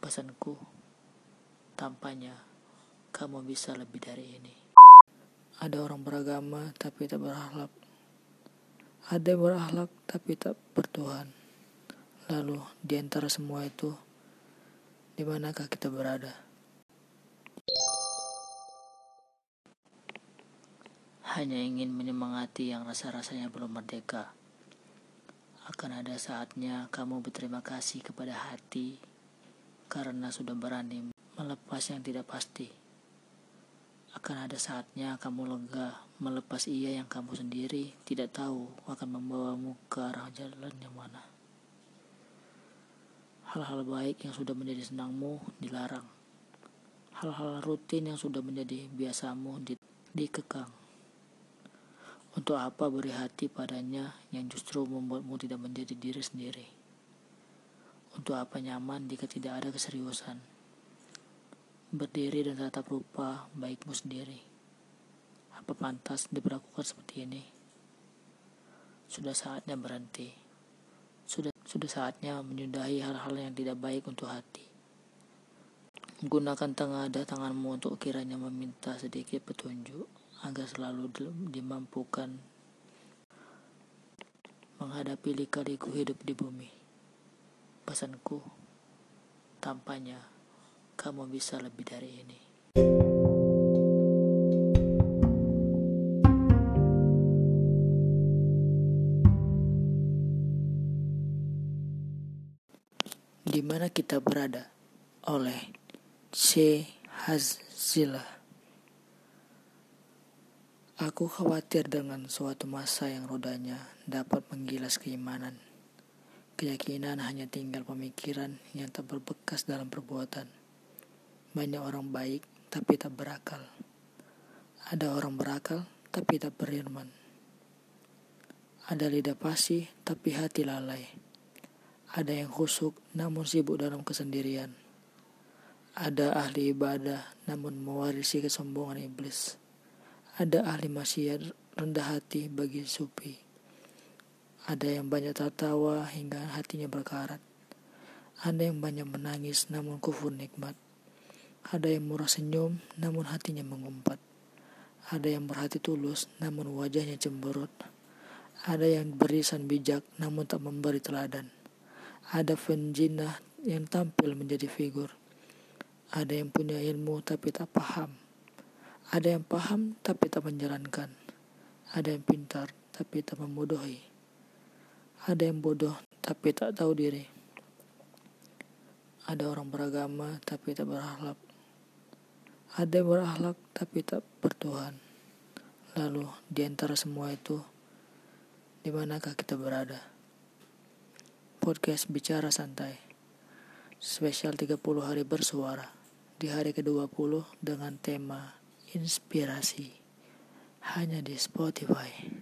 Pesanku, tampaknya kamu bisa lebih dari ini. Ada orang beragama tapi tak berakhlak. Ada yang berakhlak tapi tak bertuhan. Lalu di antara semua itu, di manakah kita berada? Hanya ingin menyemangati yang rasa-rasanya belum merdeka. Akan ada saatnya kamu berterima kasih kepada hati karena sudah berani melepas yang tidak pasti. Akan ada saatnya kamu lega melepas ia yang kamu sendiri tidak tahu akan membawamu ke arah jalan yang mana. Hal-hal baik yang sudah menjadi senangmu dilarang. Hal-hal rutin yang sudah menjadi biasamu di, dikekang. Untuk apa beri hati padanya yang justru membuatmu tidak menjadi diri sendiri? Untuk apa nyaman jika tidak ada keseriusan? berdiri dan tatap rupa baikmu sendiri. Apa pantas diperlakukan seperti ini? Sudah saatnya berhenti. Sudah sudah saatnya menyudahi hal-hal yang tidak baik untuk hati. Gunakan tengadah tanganmu untuk kiranya meminta sedikit petunjuk agar selalu dimampukan menghadapi lika-liku hidup di bumi. Pesanku, tampaknya kamu bisa lebih dari ini. Di mana kita berada oleh C. Hazila. Aku khawatir dengan suatu masa yang rodanya dapat menggilas keimanan. Keyakinan hanya tinggal pemikiran yang tak berbekas dalam perbuatan. Banyak orang baik tapi tak berakal. Ada orang berakal tapi tak berirman. Ada lidah pasti tapi hati lalai. Ada yang khusuk namun sibuk dalam kesendirian. Ada ahli ibadah namun mewarisi kesombongan iblis. Ada ahli maksiat rendah hati bagi supi. Ada yang banyak tertawa hingga hatinya berkarat. Ada yang banyak menangis namun kufur nikmat. Ada yang murah senyum, namun hatinya mengumpat. Ada yang berhati tulus, namun wajahnya cemberut. Ada yang berisan bijak, namun tak memberi teladan. Ada penjinah yang tampil menjadi figur. Ada yang punya ilmu tapi tak paham. Ada yang paham tapi tak menjalankan. Ada yang pintar tapi tak membodohi. Ada yang bodoh tapi tak tahu diri. Ada orang beragama tapi tak berakhlak. Ada yang berakhlak tapi tak bertuhan. Lalu di antara semua itu, di manakah kita berada? Podcast Bicara Santai. Spesial 30 hari bersuara. Di hari ke-20 dengan tema inspirasi. Hanya di Spotify.